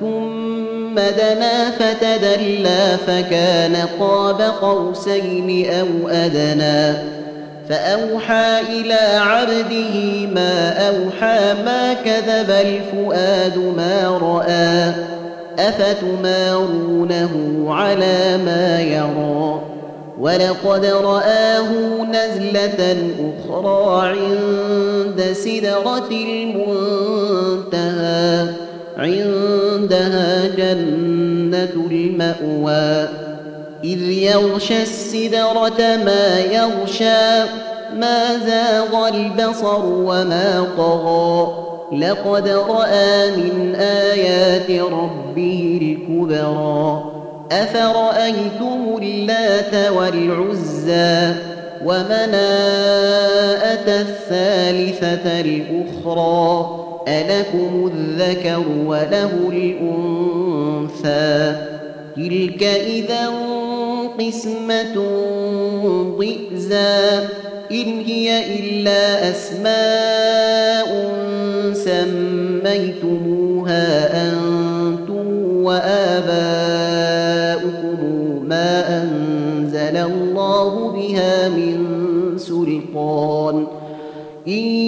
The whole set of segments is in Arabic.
ثم دنا فتدلى فكان قاب قوسين أو أدنى فأوحى إلى عبده ما أوحى ما كذب الفؤاد ما رأى أفتمارونه على ما يرى ولقد رآه نزلة أخرى عند سدرة المنتهى عندها جنة المأوى. إذ يغشى السدرة ما يغشى ما زاغ البصر وما طغى. لقد رأى من آيات ربه الكبرى. أفرأيتم اللات والعزى ومناءة الثالثة الأخرى؟ ألكم الذكر وله الأنثى. تلك إذا قسمة ضئزى. إن هي إلا أسماء سميتموها أنتم وآباؤكم ما أنزل الله بها من سلطان. إن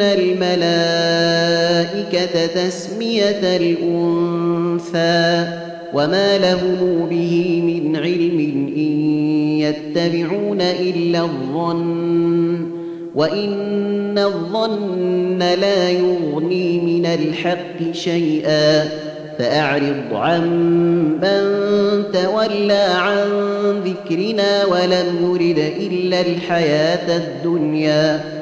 الملائكة تسمية الأنثى وما لهم به من علم إن يتبعون إلا الظن وإن الظن لا يغني من الحق شيئا فأعرض عن من تولى عن ذكرنا ولم يرد إلا الحياة الدنيا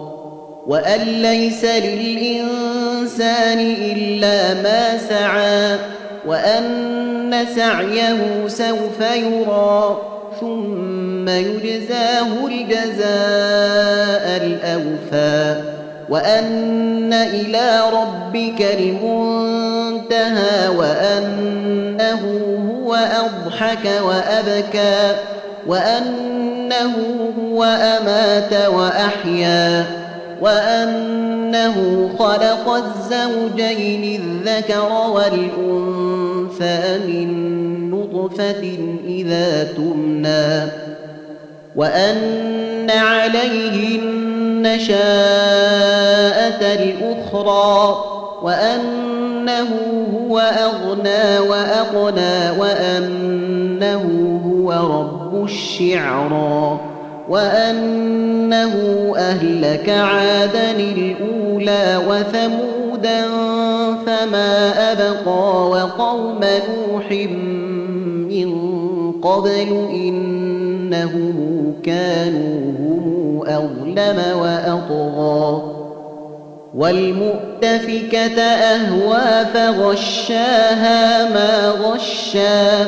وأن ليس للإنسان إلا ما سعى وأن سعيه سوف يرى ثم يجزاه الجزاء الأوفى وأن إلى ربك المنتهى وأنه هو أضحك وأبكى وأنه هو أمات وأحيا وأنه خلق الزوجين الذكر والأنثى من نطفة إذا تمنى وأن عليه النشاءة الأخرى وأنه هو أغنى وأقنى وأنه هو رب الشعرى. وأنه أهلك عادا الأولى وثمودا فما أبقى وقوم نوح من قبل إنهم كانوا هم أظلم وأطغى والمؤتفكة أهوى فغشاها ما غشا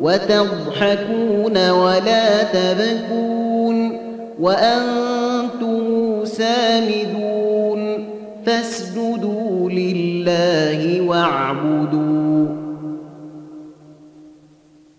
وتضحكون ولا تبكون وأنتم